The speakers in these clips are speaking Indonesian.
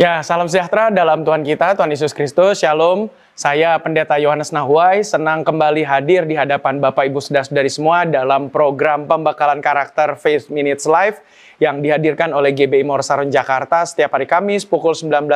Ya, salam sejahtera dalam Tuhan kita, Tuhan Yesus Kristus. Shalom. Saya Pendeta Yohanes Nahwai, senang kembali hadir di hadapan Bapak Ibu Saudara-saudari semua dalam program pembekalan karakter Faith Minutes Live yang dihadirkan oleh GBI Morsaron Jakarta setiap hari Kamis pukul 19.00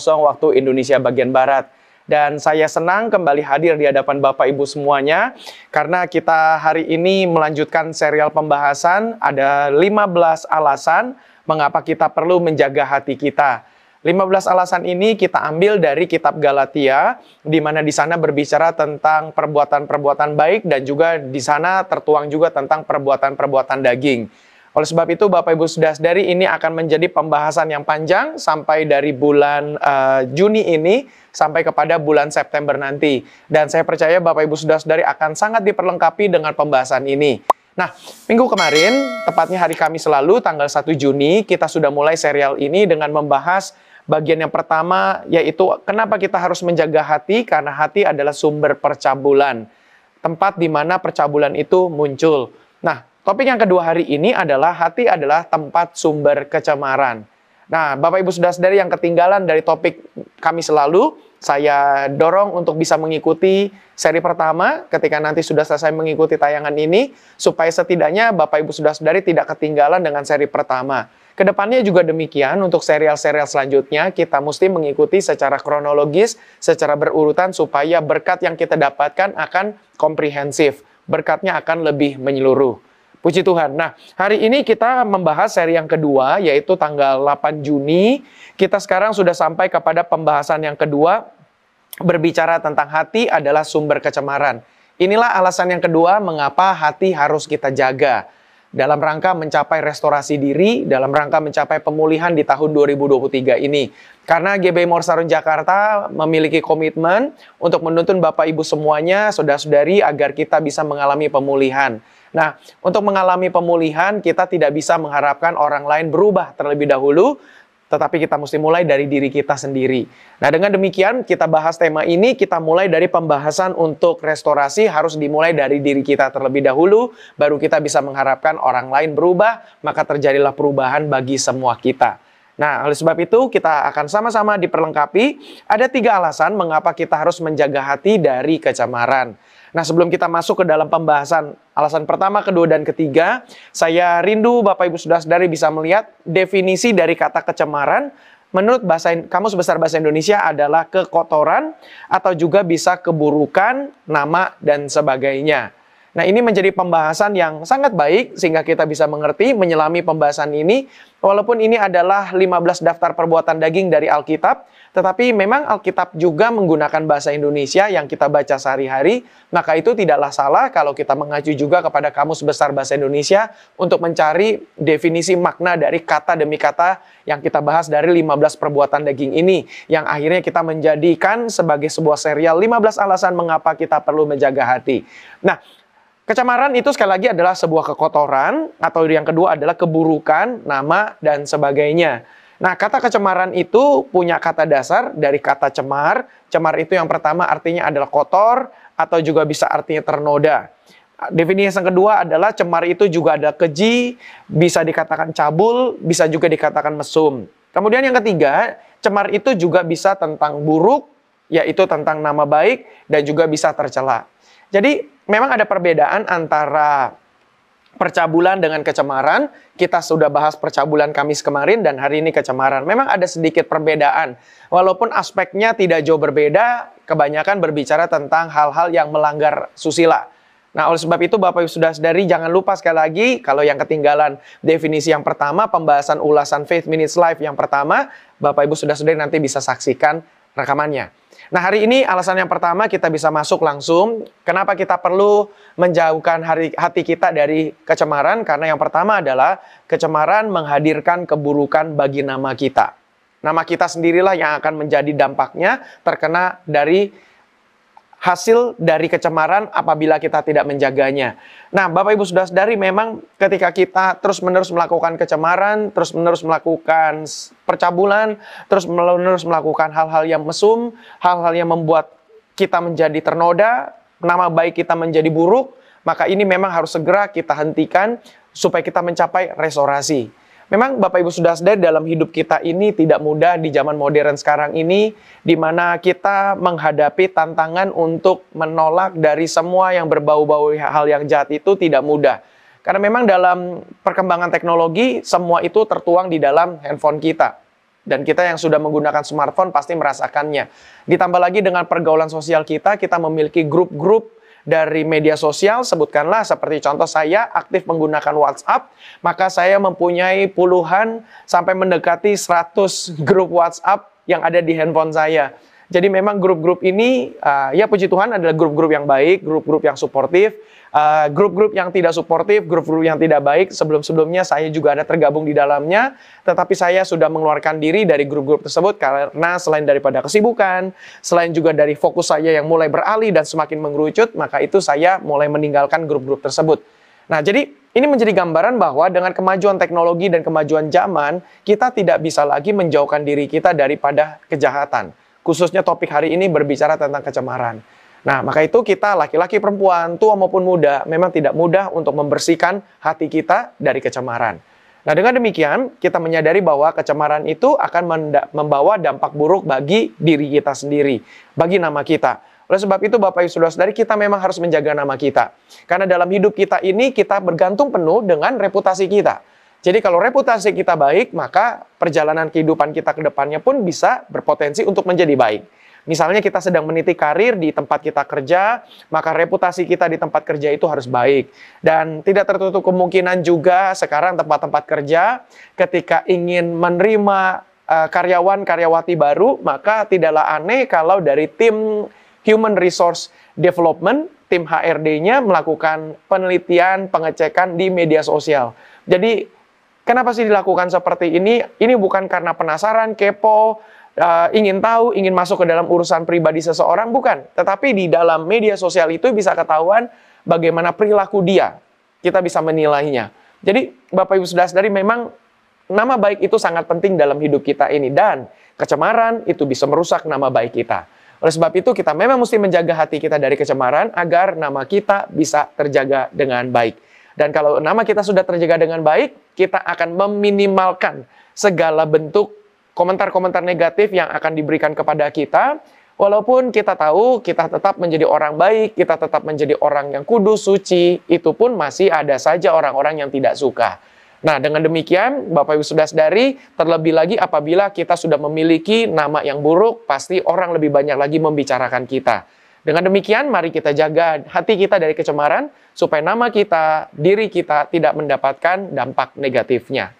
waktu Indonesia bagian Barat. Dan saya senang kembali hadir di hadapan Bapak Ibu semuanya karena kita hari ini melanjutkan serial pembahasan ada 15 alasan mengapa kita perlu menjaga hati kita. 15 alasan ini kita ambil dari kitab Galatia, di mana di sana berbicara tentang perbuatan-perbuatan baik dan juga di sana tertuang juga tentang perbuatan-perbuatan daging. Oleh sebab itu, Bapak Ibu Saudara-saudari ini akan menjadi pembahasan yang panjang sampai dari bulan uh, Juni ini sampai kepada bulan September nanti. Dan saya percaya Bapak Ibu Saudara-saudari akan sangat diperlengkapi dengan pembahasan ini. Nah, minggu kemarin, tepatnya hari Kamis lalu, tanggal 1 Juni, kita sudah mulai serial ini dengan membahas Bagian yang pertama yaitu kenapa kita harus menjaga hati karena hati adalah sumber percabulan. Tempat di mana percabulan itu muncul. Nah, topik yang kedua hari ini adalah hati adalah tempat sumber kecemaran. Nah, Bapak Ibu sudah sadari yang ketinggalan dari topik kami selalu, saya dorong untuk bisa mengikuti seri pertama ketika nanti sudah selesai mengikuti tayangan ini, supaya setidaknya Bapak Ibu sudah sadari tidak ketinggalan dengan seri pertama. Ke depannya juga demikian untuk serial-serial selanjutnya kita mesti mengikuti secara kronologis, secara berurutan supaya berkat yang kita dapatkan akan komprehensif, berkatnya akan lebih menyeluruh. Puji Tuhan. Nah, hari ini kita membahas seri yang kedua yaitu tanggal 8 Juni. Kita sekarang sudah sampai kepada pembahasan yang kedua berbicara tentang hati adalah sumber kecemaran. Inilah alasan yang kedua mengapa hati harus kita jaga dalam rangka mencapai restorasi diri, dalam rangka mencapai pemulihan di tahun 2023 ini. Karena GB Morsarun Jakarta memiliki komitmen untuk menuntun Bapak Ibu semuanya, saudara-saudari, agar kita bisa mengalami pemulihan. Nah, untuk mengalami pemulihan, kita tidak bisa mengharapkan orang lain berubah terlebih dahulu, tetapi kita mesti mulai dari diri kita sendiri. Nah, dengan demikian kita bahas tema ini, kita mulai dari pembahasan untuk restorasi harus dimulai dari diri kita terlebih dahulu, baru kita bisa mengharapkan orang lain berubah, maka terjadilah perubahan bagi semua kita. Nah, oleh sebab itu kita akan sama-sama diperlengkapi. Ada tiga alasan mengapa kita harus menjaga hati dari kecemaran. Nah, sebelum kita masuk ke dalam pembahasan alasan pertama, kedua, dan ketiga, saya rindu Bapak Ibu sudah sadari bisa melihat definisi dari kata kecemaran menurut bahasa kamus besar bahasa Indonesia adalah kekotoran atau juga bisa keburukan, nama dan sebagainya. Nah, ini menjadi pembahasan yang sangat baik sehingga kita bisa mengerti menyelami pembahasan ini walaupun ini adalah 15 daftar perbuatan daging dari Alkitab, tetapi memang Alkitab juga menggunakan bahasa Indonesia yang kita baca sehari-hari, maka itu tidaklah salah kalau kita mengacu juga kepada kamus besar bahasa Indonesia untuk mencari definisi makna dari kata demi kata yang kita bahas dari 15 perbuatan daging ini yang akhirnya kita menjadikan sebagai sebuah serial 15 alasan mengapa kita perlu menjaga hati. Nah, Kecemaran itu sekali lagi adalah sebuah kekotoran atau yang kedua adalah keburukan, nama dan sebagainya. Nah, kata kecemaran itu punya kata dasar dari kata cemar. Cemar itu yang pertama artinya adalah kotor atau juga bisa artinya ternoda. Definisi yang kedua adalah cemar itu juga ada keji, bisa dikatakan cabul, bisa juga dikatakan mesum. Kemudian yang ketiga, cemar itu juga bisa tentang buruk, yaitu tentang nama baik dan juga bisa tercela. Jadi memang ada perbedaan antara percabulan dengan kecemaran. Kita sudah bahas percabulan Kamis kemarin dan hari ini kecemaran. Memang ada sedikit perbedaan. Walaupun aspeknya tidak jauh berbeda, kebanyakan berbicara tentang hal-hal yang melanggar susila. Nah, oleh sebab itu Bapak Ibu sudah sadari jangan lupa sekali lagi kalau yang ketinggalan definisi yang pertama, pembahasan ulasan Faith Minutes Live yang pertama, Bapak Ibu sudah sadari nanti bisa saksikan rekamannya. Nah hari ini alasan yang pertama kita bisa masuk langsung. Kenapa kita perlu menjauhkan hari, hati kita dari kecemaran? Karena yang pertama adalah kecemaran menghadirkan keburukan bagi nama kita. Nama kita sendirilah yang akan menjadi dampaknya terkena dari hasil dari kecemaran apabila kita tidak menjaganya. Nah, Bapak Ibu sudah sadari memang ketika kita terus-menerus melakukan kecemaran, terus-menerus melakukan percabulan, terus-menerus melakukan hal-hal yang mesum, hal-hal yang membuat kita menjadi ternoda, nama baik kita menjadi buruk, maka ini memang harus segera kita hentikan supaya kita mencapai restorasi. Memang Bapak Ibu sudah sadar dalam hidup kita ini tidak mudah di zaman modern sekarang ini di mana kita menghadapi tantangan untuk menolak dari semua yang berbau-bau hal yang jahat itu tidak mudah. Karena memang dalam perkembangan teknologi semua itu tertuang di dalam handphone kita. Dan kita yang sudah menggunakan smartphone pasti merasakannya. Ditambah lagi dengan pergaulan sosial kita, kita memiliki grup-grup dari media sosial, sebutkanlah seperti contoh saya aktif menggunakan WhatsApp, maka saya mempunyai puluhan sampai mendekati 100 grup WhatsApp yang ada di handphone saya. Jadi memang grup-grup ini, uh, ya puji Tuhan adalah grup-grup yang baik, grup-grup yang suportif, uh, grup-grup yang tidak suportif, grup-grup yang tidak baik. Sebelum-sebelumnya saya juga ada tergabung di dalamnya, tetapi saya sudah mengeluarkan diri dari grup-grup tersebut karena selain daripada kesibukan, selain juga dari fokus saya yang mulai beralih dan semakin mengerucut, maka itu saya mulai meninggalkan grup-grup tersebut. Nah, jadi ini menjadi gambaran bahwa dengan kemajuan teknologi dan kemajuan zaman, kita tidak bisa lagi menjauhkan diri kita daripada kejahatan khususnya topik hari ini berbicara tentang kecemaran. Nah, maka itu kita laki-laki perempuan, tua maupun muda, memang tidak mudah untuk membersihkan hati kita dari kecemaran. Nah, dengan demikian, kita menyadari bahwa kecemaran itu akan membawa dampak buruk bagi diri kita sendiri, bagi nama kita. Oleh sebab itu, Bapak Ibu Saudara-saudari, kita memang harus menjaga nama kita. Karena dalam hidup kita ini, kita bergantung penuh dengan reputasi kita. Jadi kalau reputasi kita baik, maka perjalanan kehidupan kita ke depannya pun bisa berpotensi untuk menjadi baik. Misalnya kita sedang meniti karir di tempat kita kerja, maka reputasi kita di tempat kerja itu harus baik. Dan tidak tertutup kemungkinan juga sekarang tempat-tempat kerja ketika ingin menerima uh, karyawan-karyawati baru, maka tidaklah aneh kalau dari tim Human Resource Development, tim HRD-nya melakukan penelitian, pengecekan di media sosial. Jadi Kenapa sih dilakukan seperti ini? Ini bukan karena penasaran, kepo, uh, ingin tahu, ingin masuk ke dalam urusan pribadi seseorang, bukan. Tetapi di dalam media sosial itu bisa ketahuan bagaimana perilaku dia. Kita bisa menilainya. Jadi Bapak Ibu sudah sadari memang nama baik itu sangat penting dalam hidup kita ini. Dan kecemaran itu bisa merusak nama baik kita. Oleh sebab itu kita memang mesti menjaga hati kita dari kecemaran agar nama kita bisa terjaga dengan baik. Dan kalau nama kita sudah terjaga dengan baik, kita akan meminimalkan segala bentuk komentar-komentar negatif yang akan diberikan kepada kita. Walaupun kita tahu kita tetap menjadi orang baik, kita tetap menjadi orang yang kudus, suci, itu pun masih ada saja orang-orang yang tidak suka. Nah, dengan demikian, Bapak Ibu sudah sadari, terlebih lagi apabila kita sudah memiliki nama yang buruk, pasti orang lebih banyak lagi membicarakan kita. Dengan demikian, mari kita jaga hati kita dari kecemaran, supaya nama kita, diri kita tidak mendapatkan dampak negatifnya.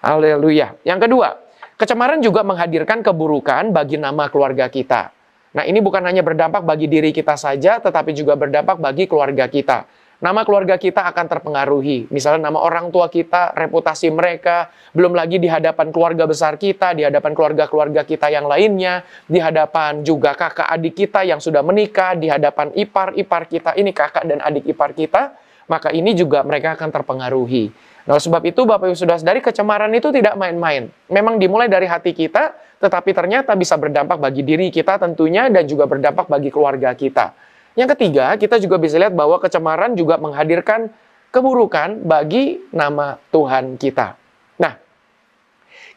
Haleluya. Yang kedua, kecemaran juga menghadirkan keburukan bagi nama keluarga kita. Nah, ini bukan hanya berdampak bagi diri kita saja, tetapi juga berdampak bagi keluarga kita nama keluarga kita akan terpengaruhi. Misalnya nama orang tua kita, reputasi mereka, belum lagi di hadapan keluarga besar kita, di hadapan keluarga-keluarga kita yang lainnya, di hadapan juga kakak adik kita yang sudah menikah, di hadapan ipar-ipar kita, ini kakak dan adik ipar kita, maka ini juga mereka akan terpengaruhi. Nah, sebab itu Bapak Ibu sudah dari kecemaran itu tidak main-main. Memang dimulai dari hati kita, tetapi ternyata bisa berdampak bagi diri kita tentunya dan juga berdampak bagi keluarga kita. Yang ketiga, kita juga bisa lihat bahwa kecemaran juga menghadirkan keburukan bagi nama Tuhan kita.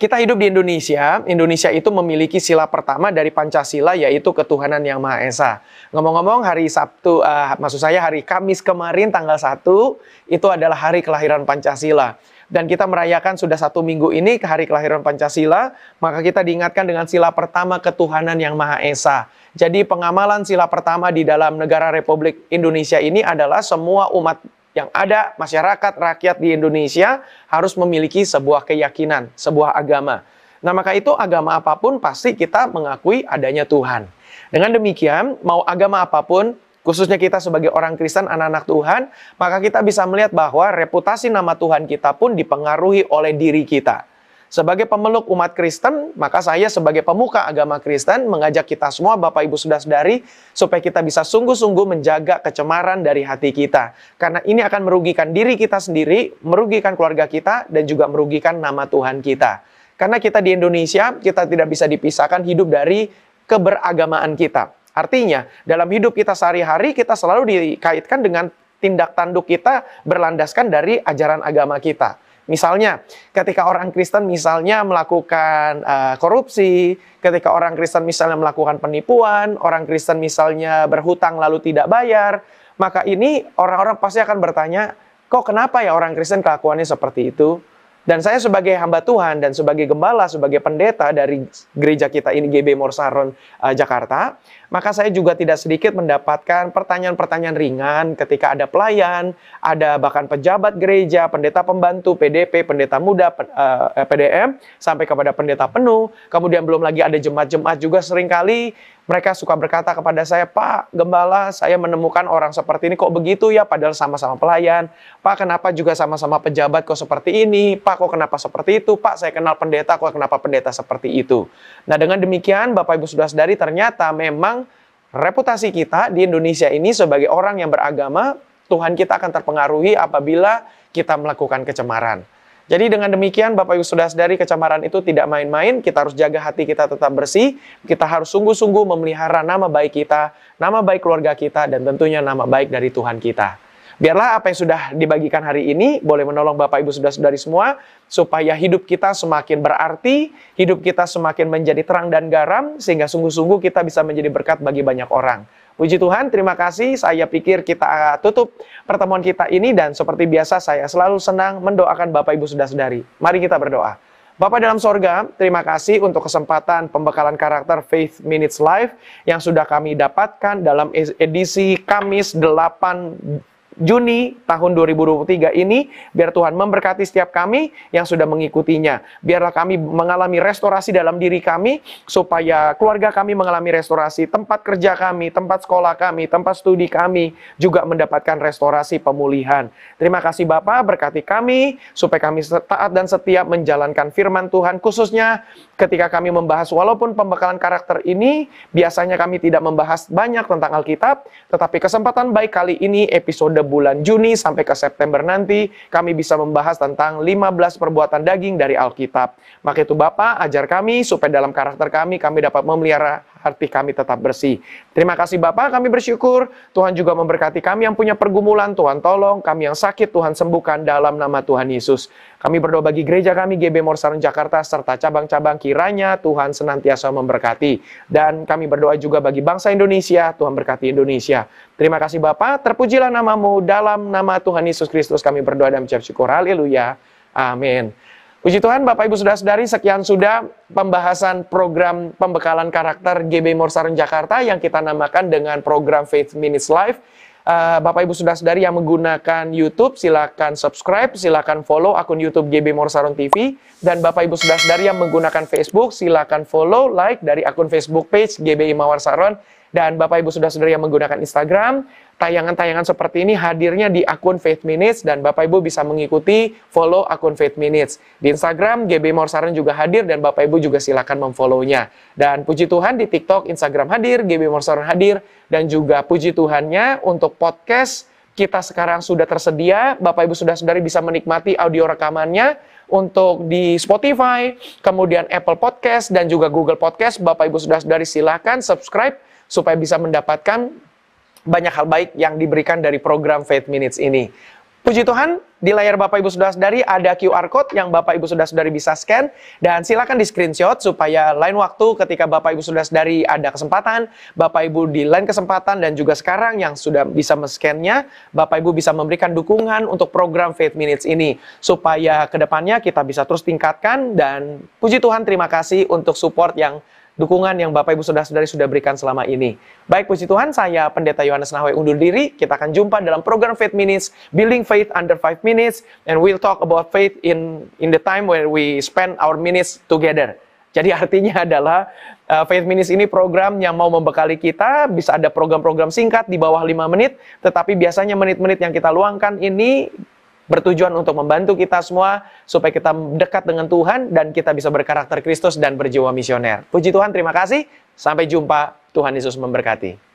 Kita hidup di Indonesia. Indonesia itu memiliki sila pertama dari Pancasila yaitu ketuhanan yang Maha Esa. Ngomong-ngomong hari Sabtu, uh, maksud saya hari Kamis kemarin tanggal 1 itu adalah hari kelahiran Pancasila dan kita merayakan sudah satu minggu ini ke hari kelahiran Pancasila, maka kita diingatkan dengan sila pertama ketuhanan yang Maha Esa. Jadi pengamalan sila pertama di dalam negara Republik Indonesia ini adalah semua umat yang ada, masyarakat, rakyat di Indonesia harus memiliki sebuah keyakinan, sebuah agama. Nah maka itu agama apa pun pasti kita mengakui adanya Tuhan. Dengan demikian, mau agama apa pun, khususnya kita sebagai orang Kristen, anak-anak Tuhan, maka kita bisa melihat bahwa reputasi nama Tuhan kita pun dipengaruhi oleh diri kita. Sebagai pemeluk umat Kristen, maka saya sebagai pemuka agama Kristen mengajak kita semua Bapak Ibu Saudara-saudari supaya kita bisa sungguh-sungguh menjaga kecemaran dari hati kita. Karena ini akan merugikan diri kita sendiri, merugikan keluarga kita dan juga merugikan nama Tuhan kita. Karena kita di Indonesia, kita tidak bisa dipisahkan hidup dari keberagamaan kita. Artinya, dalam hidup kita sehari-hari kita selalu dikaitkan dengan tindak tanduk kita berlandaskan dari ajaran agama kita. Misalnya, ketika orang Kristen misalnya melakukan uh, korupsi, ketika orang Kristen misalnya melakukan penipuan, orang Kristen misalnya berhutang lalu tidak bayar, maka ini orang-orang pasti akan bertanya, kok kenapa ya orang Kristen kelakuannya seperti itu? Dan saya sebagai hamba Tuhan dan sebagai gembala, sebagai pendeta dari gereja kita ini GB Morsaron uh, Jakarta, maka saya juga tidak sedikit mendapatkan pertanyaan-pertanyaan ringan ketika ada pelayan, ada bahkan pejabat gereja, pendeta pembantu, PDP, pendeta muda, uh, eh, PDM, sampai kepada pendeta penuh. Kemudian belum lagi ada jemaat-jemaat juga sering kali mereka suka berkata kepada saya, Pak, gembala, saya menemukan orang seperti ini kok begitu ya, padahal sama-sama pelayan. Pak, kenapa juga sama-sama pejabat kok seperti ini? Pak, kok kenapa seperti itu? Pak, saya kenal pendeta, kok kenapa pendeta seperti itu? Nah, dengan demikian, Bapak Ibu sudah sadari ternyata memang reputasi kita di Indonesia ini sebagai orang yang beragama, Tuhan kita akan terpengaruhi apabila kita melakukan kecemaran. Jadi dengan demikian Bapak Ibu sudah sadari kecemaran itu tidak main-main, kita harus jaga hati kita tetap bersih, kita harus sungguh-sungguh memelihara nama baik kita, nama baik keluarga kita, dan tentunya nama baik dari Tuhan kita. Biarlah apa yang sudah dibagikan hari ini boleh menolong Bapak Ibu sudah saudari semua supaya hidup kita semakin berarti, hidup kita semakin menjadi terang dan garam sehingga sungguh-sungguh kita bisa menjadi berkat bagi banyak orang. Puji Tuhan, terima kasih. Saya pikir kita tutup pertemuan kita ini dan seperti biasa saya selalu senang mendoakan Bapak Ibu Saudara-saudari. Mari kita berdoa. Bapak dalam sorga, terima kasih untuk kesempatan pembekalan karakter Faith Minutes Live yang sudah kami dapatkan dalam edisi Kamis 8 Juni tahun 2023 ini, biar Tuhan memberkati setiap kami yang sudah mengikutinya. Biarlah kami mengalami restorasi dalam diri kami, supaya keluarga kami mengalami restorasi, tempat kerja kami, tempat sekolah kami, tempat studi kami juga mendapatkan restorasi pemulihan. Terima kasih Bapak, berkati kami, supaya kami taat dan setia menjalankan firman Tuhan, khususnya ketika kami membahas, walaupun pembekalan karakter ini, biasanya kami tidak membahas banyak tentang Alkitab, tetapi kesempatan baik kali ini episode bulan Juni sampai ke September nanti kami bisa membahas tentang 15 perbuatan daging dari Alkitab. Maka itu Bapak ajar kami supaya dalam karakter kami kami dapat memelihara hati kami tetap bersih. Terima kasih Bapak, kami bersyukur. Tuhan juga memberkati kami yang punya pergumulan, Tuhan tolong. Kami yang sakit, Tuhan sembuhkan dalam nama Tuhan Yesus. Kami berdoa bagi gereja kami, GB Morsaron Jakarta, serta cabang-cabang kiranya Tuhan senantiasa memberkati. Dan kami berdoa juga bagi bangsa Indonesia, Tuhan berkati Indonesia. Terima kasih Bapak, terpujilah namamu dalam nama Tuhan Yesus Kristus kami berdoa dan mengucap syukur. Haleluya. Amin. Puji Tuhan, Bapak Ibu sudah sadari sekian sudah pembahasan program pembekalan karakter GB Morsaran Jakarta yang kita namakan dengan program Faith Minutes Live. Uh, Bapak Ibu sudah sadari yang menggunakan YouTube, silakan subscribe, silakan follow akun YouTube GB Morsaron TV. Dan Bapak Ibu sudah sadari yang menggunakan Facebook, silakan follow, like dari akun Facebook page GB Mawar Saron. Dan Bapak Ibu sudah sadari yang menggunakan Instagram, tayangan-tayangan seperti ini hadirnya di akun Faith Minutes dan Bapak Ibu bisa mengikuti follow akun Faith Minutes. Di Instagram GB Morsaran juga hadir dan Bapak Ibu juga silakan memfollownya. Dan puji Tuhan di TikTok, Instagram hadir, GB Morsaran hadir dan juga puji Tuhannya untuk podcast kita sekarang sudah tersedia. Bapak Ibu sudah saudari bisa menikmati audio rekamannya untuk di Spotify, kemudian Apple Podcast dan juga Google Podcast. Bapak Ibu sudah saudari silakan subscribe supaya bisa mendapatkan banyak hal baik yang diberikan dari program Faith Minutes ini. Puji Tuhan, di layar Bapak Ibu Saudara Saudari ada QR Code yang Bapak Ibu Saudara Saudari bisa scan. Dan silakan di screenshot supaya lain waktu ketika Bapak Ibu Saudara Saudari ada kesempatan, Bapak Ibu di lain kesempatan dan juga sekarang yang sudah bisa men-scan-nya, Bapak Ibu bisa memberikan dukungan untuk program Faith Minutes ini. Supaya ke depannya kita bisa terus tingkatkan. Dan puji Tuhan terima kasih untuk support yang dukungan yang Bapak Ibu Saudara-saudari sudah berikan selama ini. Baik puji Tuhan, saya Pendeta Yohanes Nahwe undur diri. Kita akan jumpa dalam program Faith Minutes, Building Faith Under 5 Minutes, and we'll talk about faith in in the time where we spend our minutes together. Jadi artinya adalah uh, Faith Minutes ini program yang mau membekali kita, bisa ada program-program singkat di bawah 5 menit, tetapi biasanya menit-menit yang kita luangkan ini bertujuan untuk membantu kita semua supaya kita dekat dengan Tuhan dan kita bisa berkarakter Kristus dan berjiwa misioner. Puji Tuhan, terima kasih. Sampai jumpa. Tuhan Yesus memberkati.